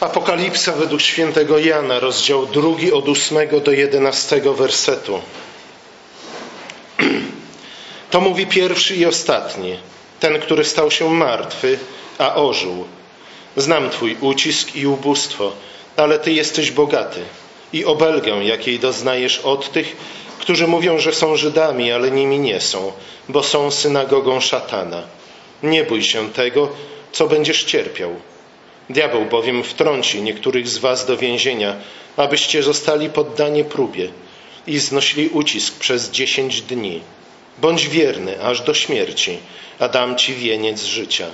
Apokalipsa według świętego Jana, rozdział drugi od ósmego do jedenastego wersetu. To mówi pierwszy i ostatni, ten, który stał się martwy, a ożył. Znam Twój ucisk i ubóstwo, ale Ty jesteś bogaty i obelgę, jakiej doznajesz od tych, którzy mówią, że są Żydami, ale nimi nie są, bo są synagogą szatana. Nie bój się tego, co będziesz cierpiał. Diabeł bowiem wtrąci niektórych z was do więzienia, abyście zostali poddani próbie i znosili ucisk przez dziesięć dni. Bądź wierny aż do śmierci, a dam ci wieniec życia.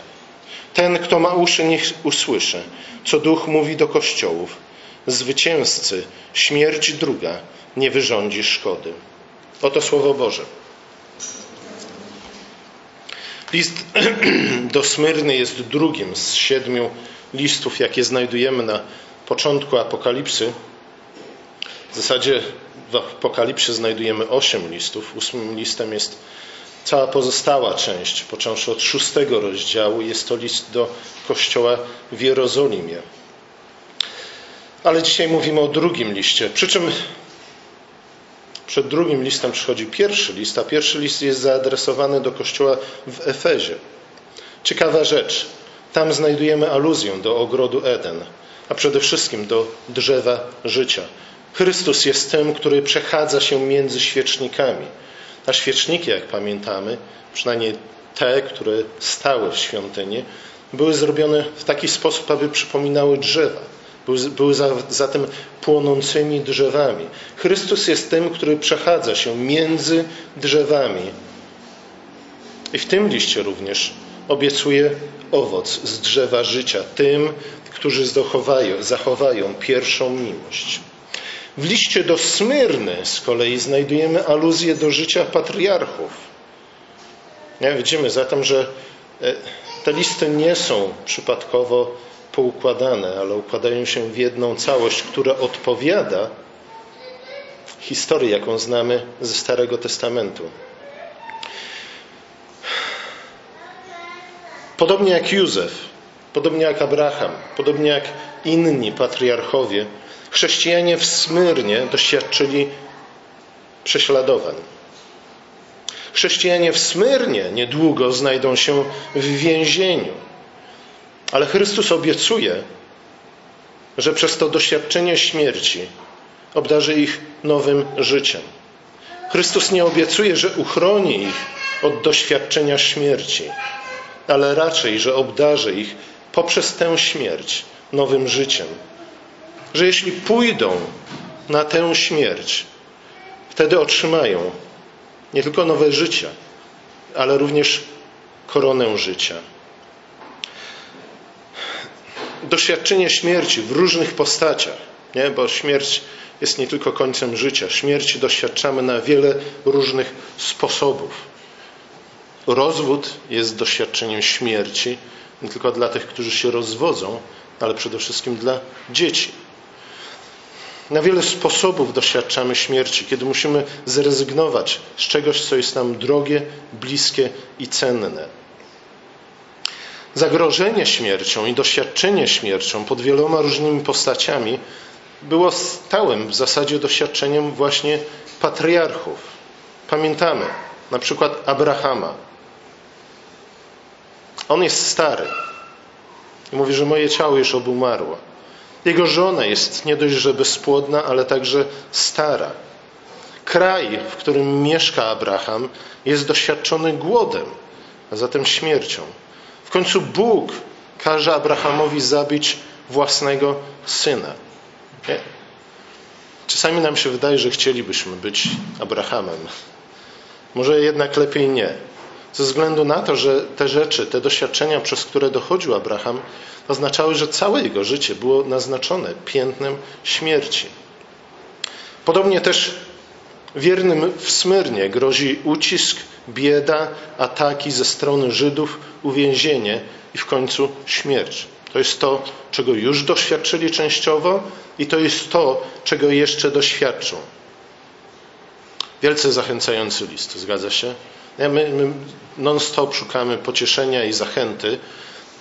Ten, kto ma uszy, niech usłyszy, co duch mówi do kościołów. Zwycięzcy, śmierć druga, nie wyrządzi szkody. Oto Słowo Boże. List do Smyrny jest drugim z siedmiu listów, jakie znajdujemy na początku Apokalipsy. W zasadzie w Apokalipsie znajdujemy osiem listów. Ósmym listem jest cała pozostała część, począwszy od szóstego rozdziału. Jest to list do kościoła w Jerozolimie. Ale dzisiaj mówimy o drugim liście. Przy czym przed drugim listem przychodzi pierwszy list, a pierwszy list jest zaadresowany do kościoła w Efezie. Ciekawa rzecz. Tam znajdujemy aluzję do ogrodu Eden, a przede wszystkim do drzewa życia. Chrystus jest tym, który przechadza się między świecznikami. A świeczniki, jak pamiętamy, przynajmniej te, które stały w świątyni, były zrobione w taki sposób, aby przypominały drzewa. Były, zatem płonącymi drzewami. Chrystus jest tym, który przechadza się między drzewami. I w tym liście również obiecuje owoc z drzewa życia tym, którzy zachowają, zachowają pierwszą miłość. W liście do Smyrny z kolei znajdujemy aluzję do życia patriarchów. Ja, widzimy zatem, że e, te listy nie są przypadkowo poukładane, ale układają się w jedną całość, która odpowiada historii, jaką znamy ze Starego Testamentu. Podobnie jak Józef, podobnie jak Abraham, podobnie jak inni patriarchowie, chrześcijanie w Smyrnie doświadczyli prześladowań. Chrześcijanie w Smyrnie niedługo znajdą się w więzieniu. Ale Chrystus obiecuje, że przez to doświadczenie śmierci obdarzy ich nowym życiem. Chrystus nie obiecuje, że uchroni ich od doświadczenia śmierci, ale raczej, że obdarzy ich poprzez tę śmierć nowym życiem. Że jeśli pójdą na tę śmierć, wtedy otrzymają nie tylko nowe życie, ale również koronę życia. Doświadczenie śmierci w różnych postaciach, nie? bo śmierć jest nie tylko końcem życia. Śmierci doświadczamy na wiele różnych sposobów. Rozwód jest doświadczeniem śmierci nie tylko dla tych, którzy się rozwodzą, ale przede wszystkim dla dzieci. Na wiele sposobów doświadczamy śmierci, kiedy musimy zrezygnować z czegoś, co jest nam drogie, bliskie i cenne. Zagrożenie śmiercią i doświadczenie śmiercią pod wieloma różnymi postaciami było stałym w zasadzie doświadczeniem właśnie patriarchów. Pamiętamy na przykład Abrahama, on jest stary. I mówi, że moje ciało już obumarło. Jego żona jest nie dość, że bezpłodna, ale także stara. Kraj, w którym mieszka Abraham, jest doświadczony głodem, a zatem śmiercią. W końcu Bóg każe Abrahamowi zabić własnego syna. Nie? Czasami nam się wydaje, że chcielibyśmy być Abrahamem. Może jednak lepiej nie ze względu na to, że te rzeczy, te doświadczenia, przez które dochodził Abraham, oznaczały, że całe jego życie było naznaczone piętnem śmierci. Podobnie też wiernym w Smyrnie grozi ucisk, bieda, ataki ze strony Żydów, uwięzienie i w końcu śmierć. To jest to, czego już doświadczyli częściowo i to jest to, czego jeszcze doświadczą. Wielce zachęcający list, zgadza się? My, my non-stop szukamy pocieszenia i zachęty.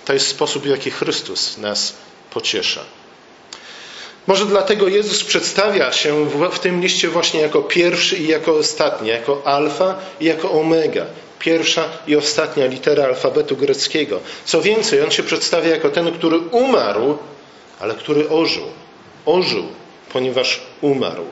To jest sposób, w jaki Chrystus nas pociesza. Może dlatego Jezus przedstawia się w, tym liście właśnie jako pierwszy i jako ostatni, jako alfa i jako omega. Pierwsza i ostatnia litera alfabetu greckiego. Co więcej, on się przedstawia jako ten, który umarł, ale który ożył. Ożył, ponieważ umarł.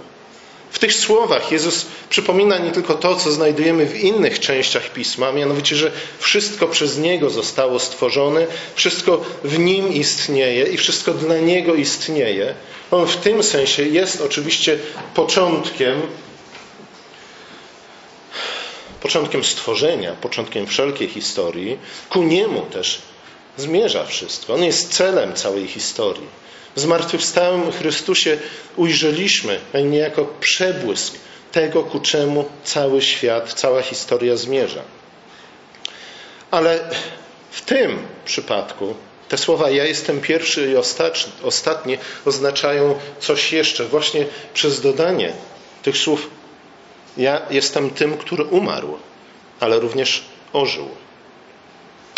W tych słowach Jezus przypomina nie tylko to, co znajdujemy w innych częściach pisma, mianowicie, że wszystko przez Niego zostało stworzone, wszystko w Nim istnieje i wszystko dla Niego istnieje. On w tym sensie jest oczywiście początkiem, początkiem stworzenia, początkiem wszelkiej historii. Ku Niemu też zmierza wszystko. On jest celem całej historii. W zmartwychwstałym Chrystusie ujrzeliśmy niejako przebłysk tego, ku czemu cały świat, cała historia zmierza. Ale w tym przypadku te słowa ja jestem pierwszy i ostatni oznaczają coś jeszcze, właśnie przez dodanie tych słów ja jestem tym, który umarł, ale również ożył.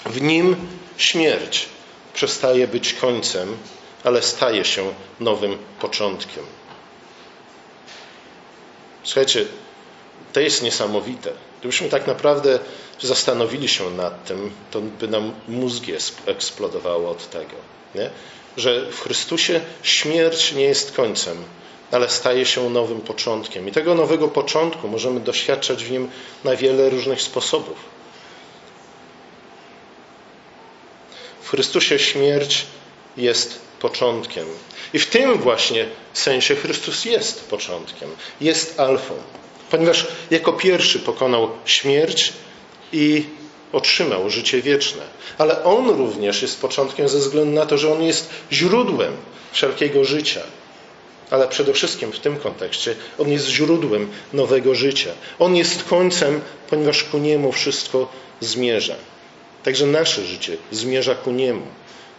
W nim śmierć przestaje być końcem, ale staje się nowym początkiem. Słuchajcie, to jest niesamowite. Gdybyśmy tak naprawdę zastanowili się nad tym, to by nam mózgi eksplodowało od tego, nie? że w Chrystusie śmierć nie jest końcem, ale staje się nowym początkiem. I tego nowego początku możemy doświadczać w nim na wiele różnych sposobów. W Chrystusie śmierć jest początkiem. I w tym właśnie sensie Chrystus jest początkiem, jest alfą, ponieważ jako pierwszy pokonał śmierć i otrzymał życie wieczne. Ale On również jest początkiem ze względu na to, że On jest źródłem wszelkiego życia. Ale przede wszystkim w tym kontekście On jest źródłem nowego życia. On jest końcem, ponieważ ku Niemu wszystko zmierza. Także nasze życie zmierza ku Niemu.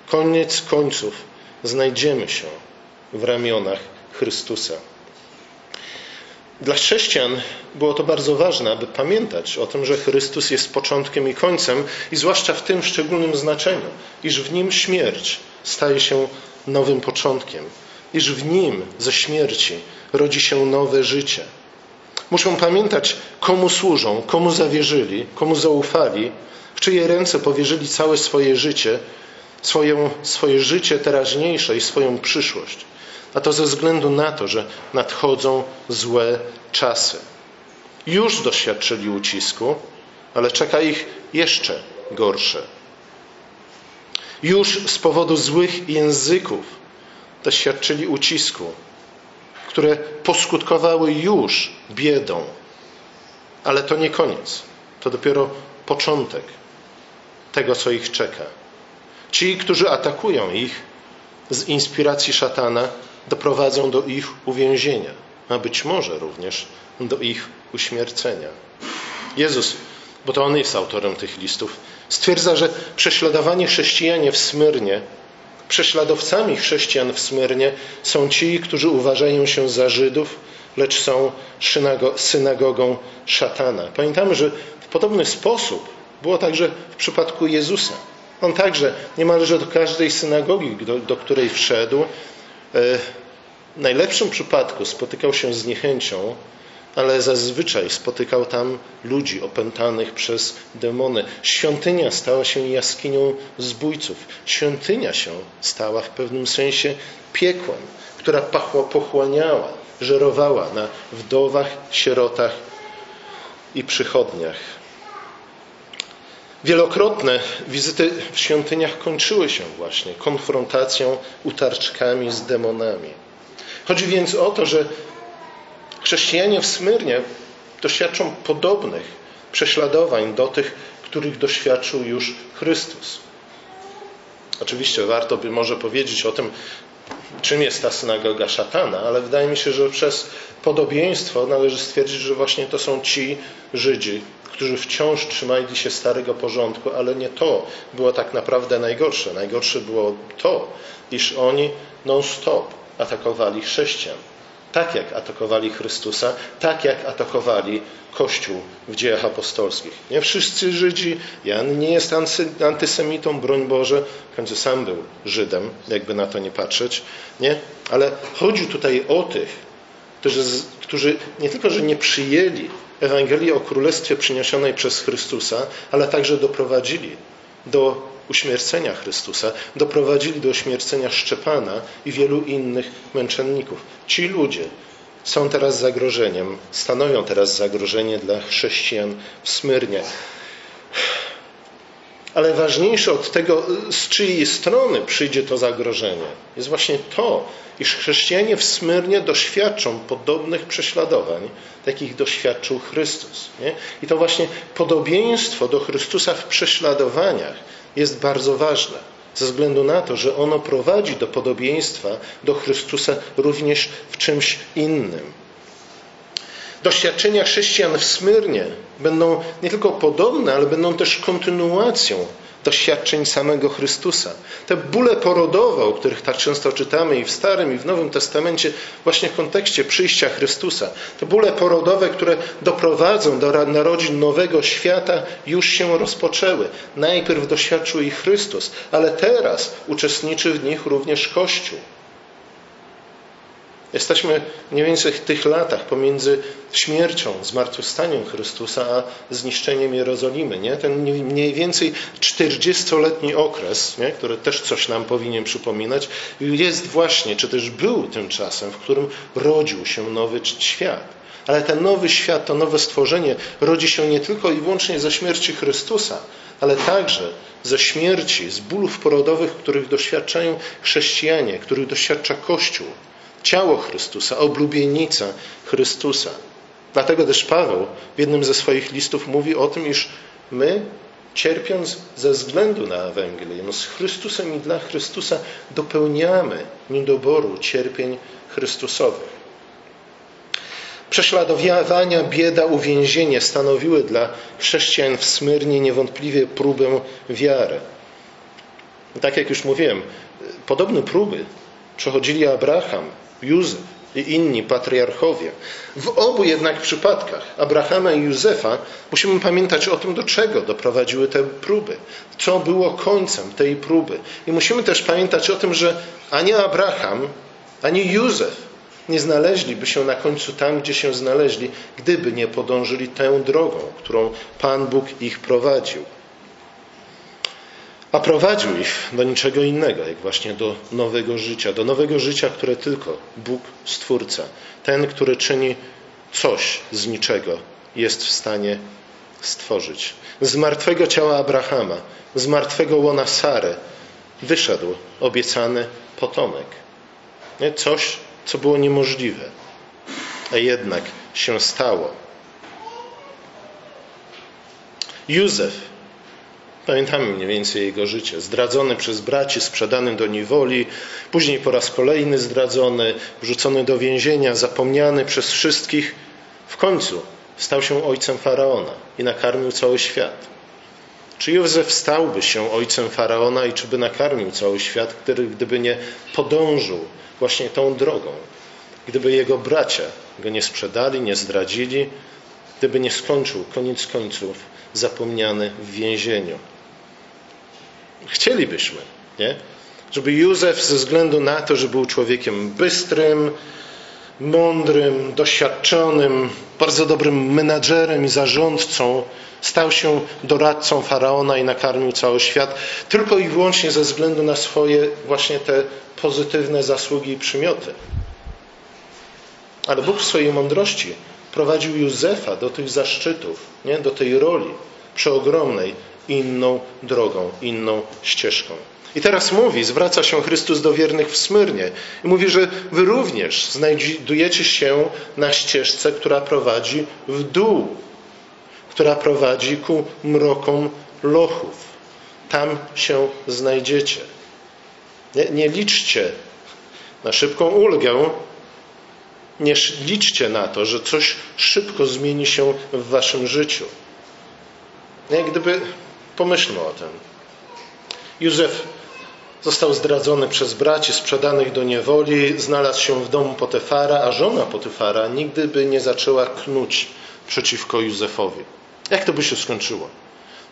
Koniec końców znajdziemy się w ramionach Chrystusa. Dla chrześcijan było to bardzo ważne, aby pamiętać o tym, że Chrystus jest początkiem i końcem, i zwłaszcza w tym szczególnym znaczeniu, iż w nim śmierć staje się nowym początkiem, iż w nim ze śmierci rodzi się nowe życie. Muszą pamiętać, komu służą, komu zawierzyli, komu zaufali, w czyje ręce powierzyli całe swoje życie swoją, swoje życie teraźniejsze i swoją przyszłość. A to ze względu na to, że nadchodzą złe czasy. Już doświadczyli ucisku, ale czeka ich jeszcze gorsze. Już z powodu złych języków doświadczyli ucisku, które poskutkowały już biedą. Ale to nie koniec. To dopiero początek tego, co ich czeka. Ci, którzy atakują ich z inspiracji szatana, doprowadzą do ich uwięzienia, a być może również do ich uśmiercenia. Jezus, bo to On jest autorem tych listów, stwierdza, że prześladowanie chrześcijanie w Smyrnie, prześladowcami chrześcijan w Smyrnie są ci, którzy uważają się za Żydów, lecz są synagogą szatana. Pamiętamy, że w podobny sposób było także w przypadku Jezusa. On także niemalże do każdej synagogi, do, do której wszedł, e, w najlepszym przypadku spotykał się z niechęcią, ale zazwyczaj spotykał tam ludzi opętanych przez demony. Świątynia stała się jaskinią zbójców. Świątynia się stała w pewnym sensie piekłem, która pochłaniała, żerowała na wdowach, sierotach i przychodniach. Wielokrotne wizyty w świątyniach kończyły się właśnie konfrontacją, utarczkami z demonami. Chodzi więc o to, że chrześcijanie w Smyrnie doświadczą podobnych prześladowań do tych, których doświadczył już Chrystus. Oczywiście warto by może powiedzieć o tym, czym jest ta synagoga szatana, ale wydaje mi się, że przez podobieństwo należy stwierdzić, że właśnie to są ci Żydzi, którzy wciąż trzymali się starego porządku, ale nie to było tak naprawdę najgorsze. Najgorsze było to, iż oni non-stop atakowali chrześcijan. tak jak atakowali Chrystusa, tak jak atakowali Kościół w dziejach apostolskich. Nie wszyscy Żydzi, Jan nie jest antysemitą, broń Boże, w końcu sam był Żydem, jakby na to nie patrzeć, nie? Ale chodzi tutaj o tych, którzy, którzy nie tylko, że nie przyjęli Ewangelii o Królestwie przyniesionej przez Chrystusa, ale także doprowadzili do uśmiercenia Chrystusa, doprowadzili do uśmiercenia Szczepana i wielu innych męczenników. Ci ludzie są teraz zagrożeniem, stanowią teraz zagrożenie dla chrześcijan w Smyrnie. Ale ważniejsze od tego, z czyjej strony przyjdzie to zagrożenie, jest właśnie to, iż chrześcijanie w Smyrnie doświadczą podobnych prześladowań, jakich doświadczył Chrystus. Nie? I to właśnie podobieństwo do Chrystusa w prześladowaniach jest bardzo ważne, ze względu na to, że ono prowadzi do podobieństwa do Chrystusa również w czymś innym. Doświadczenia chrześcijan w Smyrnie będą nie tylko podobne, ale będą też kontynuacją doświadczeń samego Chrystusa. Te bóle porodowe, o których tak często czytamy i w Starym, i w Nowym Testamencie, właśnie w kontekście przyjścia Chrystusa, te bóle porodowe, które doprowadzą do narodzin nowego świata, już się rozpoczęły. Najpierw doświadczył ich Chrystus, ale teraz uczestniczy w nich również Kościół. Jesteśmy mniej więcej w tych latach pomiędzy śmiercią, zmartwychwstaniem Chrystusa, a zniszczeniem Jerozolimy. Nie? Ten mniej więcej 40-letni okres, nie? który też coś nam powinien przypominać, jest właśnie, czy też był tym czasem, w którym rodził się nowy świat. Ale ten nowy świat, to nowe stworzenie rodzi się nie tylko i wyłącznie ze śmierci Chrystusa, ale także ze śmierci, z bólów porodowych, których doświadczają chrześcijanie, których doświadcza Kościół ciało Chrystusa, oblubienica Chrystusa. Dlatego też Paweł w jednym ze swoich listów mówi o tym, iż my, cierpiąc ze względu na Ewangelię, no z Chrystusem i dla Chrystusa dopełniamy niedoboru cierpień Chrystusowych. Prześladowania, bieda, uwięzienie stanowiły dla chrześcijan w Smyrnie niewątpliwie próbę wiary. Tak jak już mówiłem, podobne próby przechodzili Abraham, Józef i inni patriarchowie. W obu jednak przypadkach, Abrahama i Józefa, musimy pamiętać o tym, do czego doprowadziły te próby, co było końcem tej próby. I musimy też pamiętać o tym, że ani Abraham, ani Józef nie znaleźliby się na końcu tam, gdzie się znaleźli, gdyby nie podążyli tę drogą, którą Pan Bóg ich prowadził a prowadził ich do niczego innego, jak właśnie do nowego życia, do nowego życia, które tylko Bóg, Stwórca, ten, który czyni coś z niczego, jest w stanie stworzyć. Z martwego ciała Abrahama, z martwego łona Sary wyszedł obiecany potomek. Coś, co było niemożliwe, a jednak się stało. Józef Pamiętamy mniej więcej jego życie. Zdradzony przez braci, sprzedany do niewoli, później po raz kolejny zdradzony, wrzucony do więzienia, zapomniany przez wszystkich. W końcu stał się ojcem faraona i nakarmił cały świat. Czy Józef stałby się ojcem faraona i czy by nakarmił cały świat, który gdyby nie podążył właśnie tą drogą, gdyby jego bracia go nie sprzedali, nie zdradzili, gdyby nie skończył koniec końców zapomniany w więzieniu. Chcielibyśmy, nie? żeby Józef ze względu na to, że był człowiekiem bystrym, mądrym, doświadczonym, bardzo dobrym menadżerem i zarządcą, stał się doradcą faraona i nakarmił cały świat, tylko i wyłącznie ze względu na swoje właśnie te pozytywne zasługi i przymioty. Ale Bóg w swojej mądrości prowadził Józefa do tych zaszczytów, nie? do tej roli przeogromnej, inną drogą, inną ścieżką. I teraz mówi, zwraca się Chrystus do wiernych w Smyrnie i mówi, że wy również znajdujecie się na ścieżce, która prowadzi w dół, która prowadzi ku mrokom lochów. Tam się znajdziecie. Nie, nie liczcie na szybką ulgę, nie liczcie na to, że coś szybko zmieni się w waszym życiu. Nie, gdyby Pomyślmy o tym. Józef Został zdradzony przez braci, sprzedanych do niewoli, znalazł się w domu Potyfara, a żona Potyfara nigdy by nie zaczęła knuć przeciwko Józefowi. Jak to by się skończyło?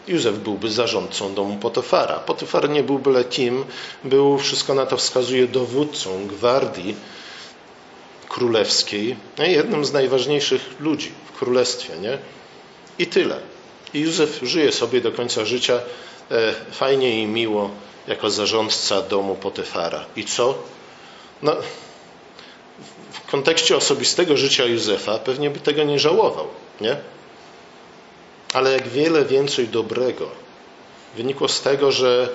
Józef byłby zarządcą domu Potyfara. Potyfar nie był byle kim, był, wszystko na to wskazuje, dowódcą gwardii królewskiej, jednym z najważniejszych ludzi w królestwie, nie? I tyle. I Józef żyje sobie do końca życia e, fajnie i miło jako zarządca domu Potyfara. I co? No, w kontekście osobistego życia Józefa pewnie by tego nie żałował, nie? Ale jak wiele więcej dobrego wynikło z tego, że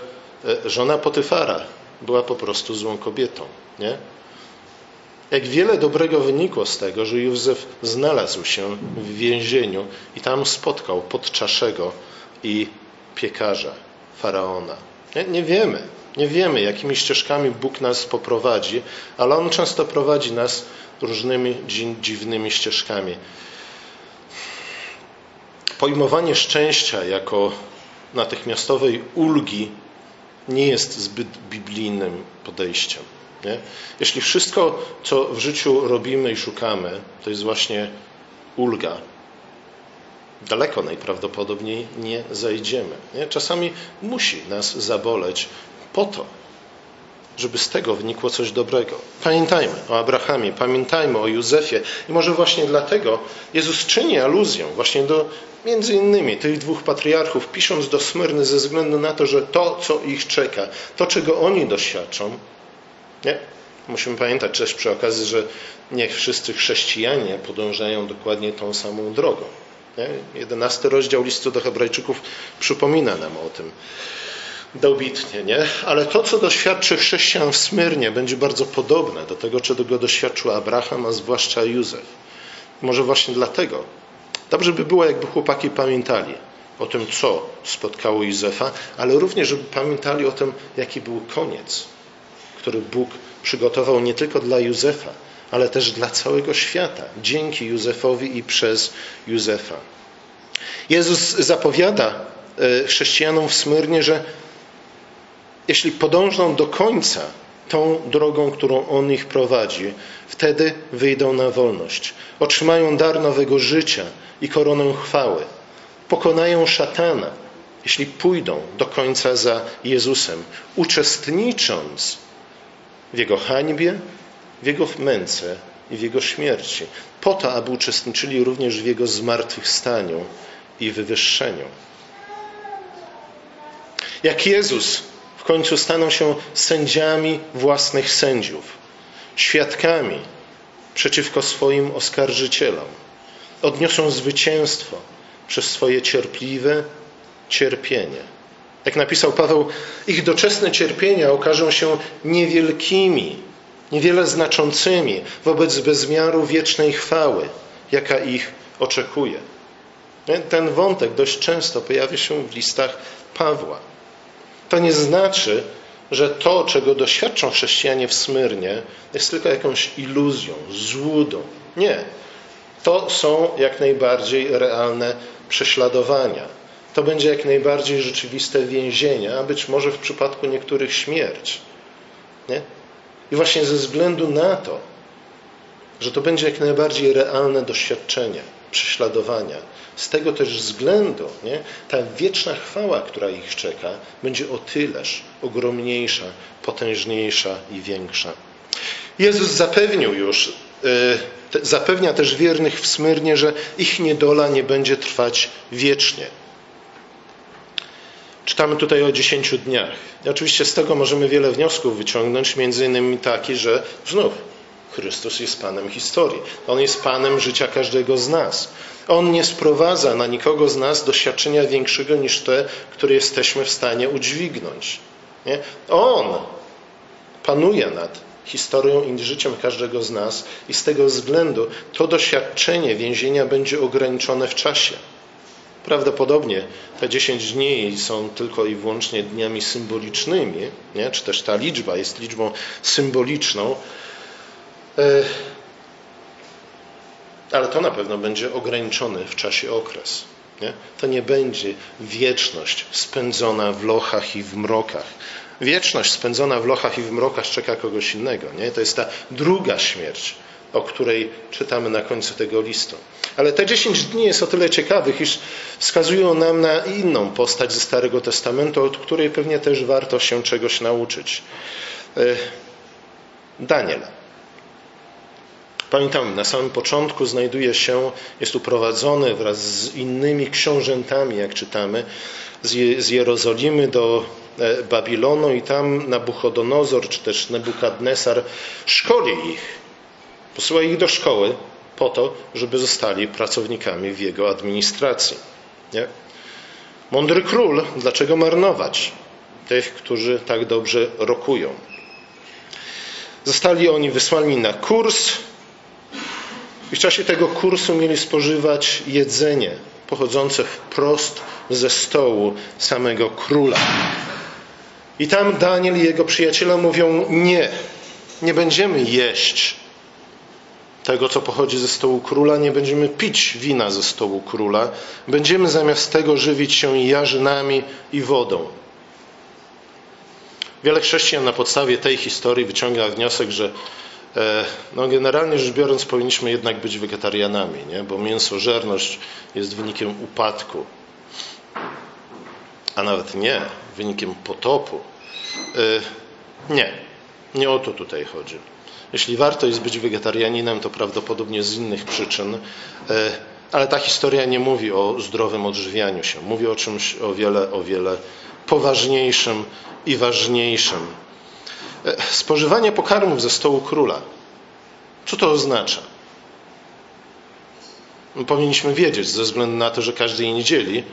e, żona Potyfara była po prostu złą kobietą, nie? Jak wiele dobrego wynikło z tego, że Józef znalazł się w więzieniu i tam spotkał podczaszego i piekarza, faraona. Nie, nie wiemy, nie wiemy, jakimi ścieżkami Bóg nas poprowadzi, ale On często prowadzi nas różnymi dziwnymi ścieżkami. Pojmowanie szczęścia jako natychmiastowej ulgi nie jest zbyt biblijnym podejściem. Nie? Jeśli wszystko, co w życiu robimy i szukamy, to jest właśnie ulga, daleko najprawdopodobniej nie zajdziemy. Nie? Czasami musi nas zaboleć po to, żeby z tego wynikło coś dobrego. Pamiętajmy o Abrahamie, pamiętajmy o Józefie i może właśnie dlatego Jezus czyni aluzję właśnie do między innymi tych dwóch patriarchów, pisząc do Smyrny ze względu na to, że to, co ich czeka, to, czego oni doświadczą, nie? Musimy pamiętać też przy okazji, że nie wszyscy chrześcijanie podążają dokładnie tą samą drogą. Nie? Jedenasty rozdział listu do Hebrajczyków przypomina nam o tym dobitnie, nie? Ale to, co doświadczy chrześcijan w Smyrnie, będzie bardzo podobne do tego, czego doświadczył Abraham, a zwłaszcza Józef. Może właśnie dlatego dobrze by było, jakby chłopaki pamiętali o tym, co spotkało Józefa, ale również, żeby pamiętali o tym, jaki był koniec, który Bóg przygotował nie tylko dla Józefa, ale też dla całego świata, dzięki Józefowi i przez Józefa. Jezus zapowiada e, chrześcijanom w Smyrnie, że jeśli podążą do końca tą drogą, którą On ich prowadzi, wtedy wyjdą na wolność. Otrzymają dar nowego życia i koronę chwały. Pokonają szatana, jeśli pójdą do końca za Jezusem, uczestnicząc w Jego hańbie, w Jego męce i w Jego śmierci, po to, aby uczestniczyli również w Jego zmartwychwstaniu i wywyższeniu. Jak Jezus w końcu staną się sędziami własnych sędziów, świadkami przeciwko swoim oskarżycielom, odniosą zwycięstwo przez swoje cierpliwe cierpienie. Jak napisał Paweł, ich doczesne cierpienia okażą się niewielkimi, niewiele znaczącymi wobec bezmiaru wiecznej chwały, jaka ich oczekuje. Ten wątek dość często pojawia się w listach Pawła. To nie znaczy, że to, czego doświadczą chrześcijanie w Smyrnie, jest tylko jakąś iluzją, złudą. Nie. To są jak najbardziej realne prześladowania. To będzie jak najbardziej rzeczywiste więzienie, a być może w przypadku niektórych śmierć. Nie? I właśnie ze względu na to, że to będzie jak najbardziej realne doświadczenie prześladowania, z tego też względu nie, ta wieczna chwała, która ich czeka, będzie o tyleż ogromniejsza, potężniejsza i większa. Jezus zapewnił już, yy, zapewnia też wiernych w Smyrnie, że ich niedola nie będzie trwać wiecznie. Czytamy tutaj o dziesięciu dniach. I oczywiście z tego możemy wiele wniosków wyciągnąć, między innymi taki, że znów Chrystus jest Panem historii. On jest Panem życia każdego z nas. On nie sprowadza na nikogo z nas doświadczenia większego niż te, które jesteśmy w stanie udźwignąć. Nie? On panuje nad historią i życiem każdego z nas i z tego względu to doświadczenie więzienia będzie ograniczone w czasie. Prawdopodobnie te 10 dni są tylko i wyłącznie dniami symbolicznymi, nie? czy też ta liczba jest liczbą symboliczną, e, ale to na pewno będzie ograniczony w czasie okres. Nie? To nie będzie wieczność spędzona w lochach i w mrokach. Wieczność spędzona w lochach i w mrokach czeka kogoś innego. Nie? To jest ta druga śmierć, o której czytamy na końcu tego listu. Ale te 10 dni jest o tyle ciekawych, iż wskazują nam na inną postać ze Starego Testamentu, od której pewnie też warto się czegoś nauczyć. E, Daniel. Pamiętam, na samym początku znajduje się, jest uprowadzony wraz z innymi książętami, jak czytamy, z Jerozolimy do e, Babilonu i tam Nabuchodonozor czy też Nebukadnesar szkoli ich. Posyła ich do szkoły po to, żeby zostali pracownikami w jego administracji. Nie? Mądry król, dlaczego marnować tych, którzy tak dobrze rokują? Zostali oni wysłani na kurs i w czasie tego kursu mieli spożywać jedzenie pochodzące wprost ze stołu samego króla. I tam Daniel i jego przyjaciele mówią: Nie, nie będziemy jeść tego, co pochodzi ze stołu króla, nie będziemy pić wina ze stołu króla, będziemy zamiast tego żywić się jarzynami i wodą. Wiele chrześcijan na podstawie tej historii wyciąga wniosek, że e, no generalnie rzecz biorąc powinniśmy jednak być wegetarianami, nie? bo mięsożerność jest wynikiem upadku, a nawet nie, wynikiem potopu. E, nie, nie o to tutaj chodzi. Jeśli warto jest być wegetarianinem, to prawdopodobnie z innych przyczyn, e, ale ta historia nie mówi o zdrowym odżywianiu się. Mówi o czymś o wiele, o wiele poważniejszym i ważniejszym. E, spożywanie pokarmów ze stołu króla. Co to oznacza? No, powinniśmy wiedzieć, ze względu na to, że każdej niedzieli,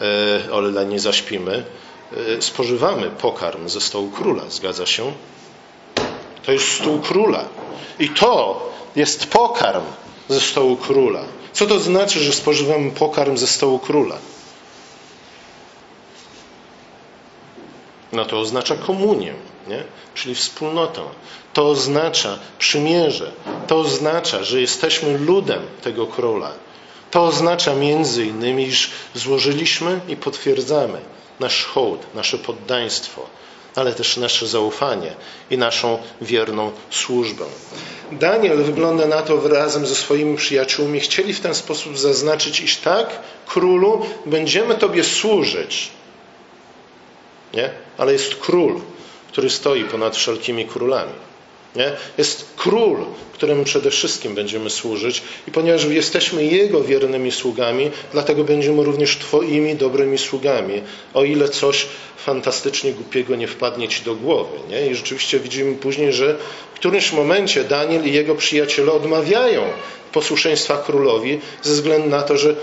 e, o ile nie zaśpimy, spożywamy pokarm ze stołu króla. Zgadza się? To jest stół króla. I to jest pokarm ze stołu króla. Co to znaczy, że spożywamy pokarm ze stołu króla? No to oznacza komunię, nie? czyli wspólnotę. To oznacza przymierze. To oznacza, że jesteśmy ludem tego króla. To oznacza między innymi, iż złożyliśmy i potwierdzamy nasz hołd, nasze poddaństwo ale też nasze zaufanie i naszą wierną służbę. Daniel wygląda na to razem ze swoimi przyjaciółmi. Chcieli w ten sposób zaznaczyć, iż tak, królu, będziemy Tobie służyć. Nie? Ale jest król, który stoi ponad wszelkimi królami. Nie? Jest król, któremu przede wszystkim będziemy służyć, i ponieważ jesteśmy Jego wiernymi sługami, dlatego będziemy również Twoimi dobrymi sługami, o ile coś fantastycznie głupiego nie wpadnie Ci do głowy. Nie? I rzeczywiście widzimy później, że w którymś momencie Daniel i jego przyjaciele odmawiają posłuszeństwa królowi ze względu na to, że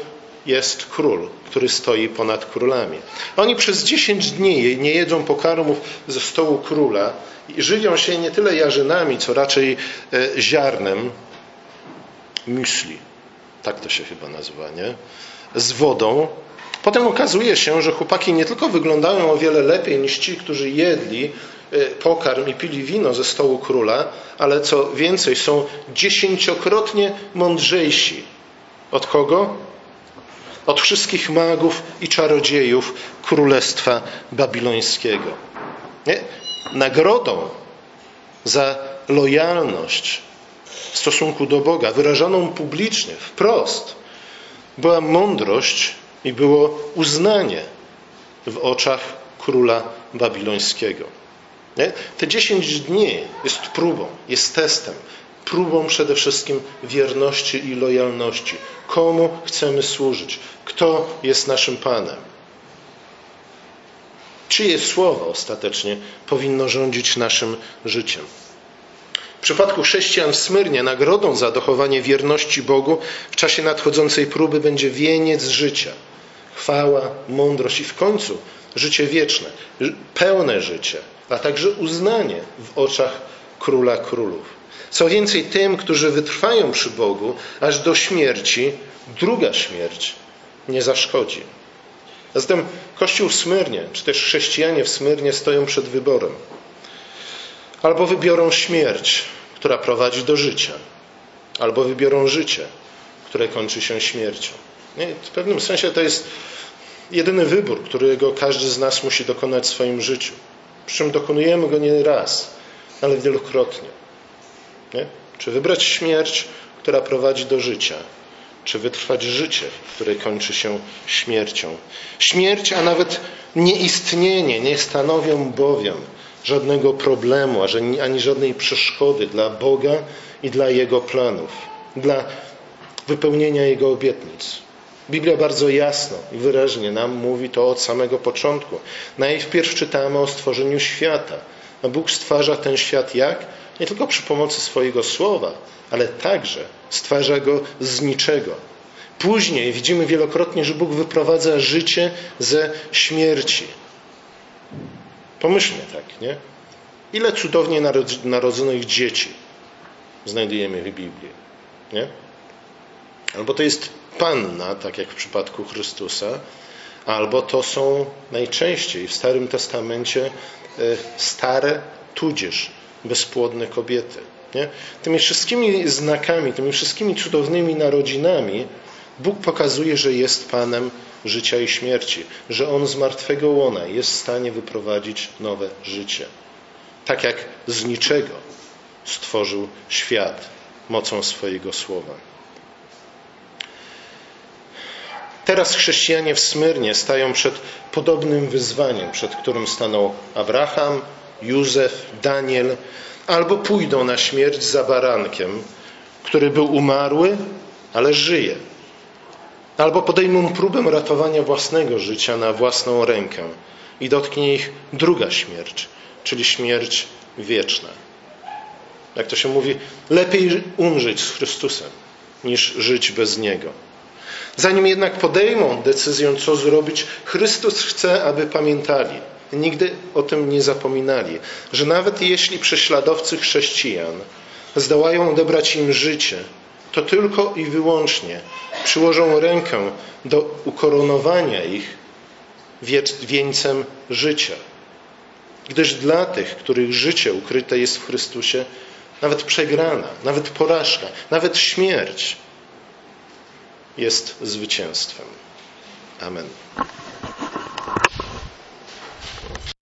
jest król, który stoi ponad królami. Oni przez dziesięć dni nie jedzą pokarmów ze stołu króla i żywią się nie tyle jarzynami, co raczej e, ziarnem myśli. Tak to się chyba nazywa, nie? Z wodą. Potem okazuje się, że chłopaki nie tylko wyglądają o wiele lepiej niż ci, którzy jedli e, pokarm i pili wino ze stołu króla, ale co więcej, są dziesięciokrotnie mądrzejsi. Od kogo? Od wszystkich magów i czarodziejów królestwa babilońskiego. Nie? Nagrodą za lojalność w stosunku do Boga, wyrażaną publicznie, wprost, była mądrość i było uznanie w oczach króla babilońskiego. Nie? Te dziesięć dni jest próbą, jest testem, próbą przede wszystkim wierności i lojalności. Komu chcemy służyć? Kto jest naszym Panem? Czyje słowo ostatecznie powinno rządzić naszym życiem? W przypadku chrześcijan w Smyrnie nagrodą za dochowanie wierności Bogu w czasie nadchodzącej próby będzie wieniec życia. Chwała, mądrość i w końcu życie wieczne, pełne życie, a także uznanie w oczach Króla Królów. Co więcej, tym, którzy wytrwają przy Bogu aż do śmierci, druga śmierć nie zaszkodzi. Zatem Kościół w Smyrnie, czy też chrześcijanie w Smyrnie stoją przed wyborem. Albo wybiorą śmierć, która prowadzi do życia, albo wybiorą życie, które kończy się śmiercią. W pewnym sensie to jest jedyny wybór, którego każdy z nas musi dokonać w swoim życiu. Przy czym dokonujemy go nie raz, ale wielokrotnie. Nie? Czy wybrać śmierć, która prowadzi do życia, czy wytrwać życie, które kończy się śmiercią. Śmierć, a nawet nieistnienie nie stanowią bowiem żadnego problemu, ani żadnej przeszkody dla Boga i dla Jego planów, dla wypełnienia Jego obietnic. Biblia bardzo jasno i wyraźnie nam mówi to od samego początku. Najpierw czytamy o stworzeniu świata. A Bóg stwarza ten świat jak? Nie tylko przy pomocy swojego słowa, ale także stwarza go z niczego. Później widzimy wielokrotnie, że Bóg wyprowadza życie ze śmierci. Pomyślmy tak, nie? Ile cudownie narodzonych dzieci znajdujemy w Biblii, nie? Albo to jest panna, tak jak w przypadku Chrystusa, albo to są najczęściej w Starym Testamencie e, stare, tudzież bezpłodne kobiety. Nie? Tymi wszystkimi znakami, tymi wszystkimi cudownymi narodzinami Bóg pokazuje, że jest Panem życia i śmierci, że On z martwego łona jest w stanie wyprowadzić nowe życie. Tak jak z niczego stworzył świat mocą swojego słowa. Teraz chrześcijanie w Smyrnie stają przed podobnym wyzwaniem, przed którym stanął Abraham, Józef, Daniel, albo pójdą na śmierć za barankiem, który był umarły, ale żyje. Albo podejmą próbę ratowania własnego życia na własną rękę i dotknie ich druga śmierć, czyli śmierć wieczna. Jak to się mówi, lepiej umrzeć z Chrystusem niż żyć bez Niego. Zanim jednak podejmą decyzję, co zrobić, Chrystus chce, aby pamiętali, nigdy o tym nie zapominali, że nawet jeśli prześladowcy chrześcijan zdołają odebrać im życie, to tylko i wyłącznie przyłożą rękę do ukoronowania ich wieńcem życia. Gdyż dla tych, których życie ukryte jest w Chrystusie, nawet przegrana, nawet porażka, nawet śmierć jest zwycięstwem. Amen.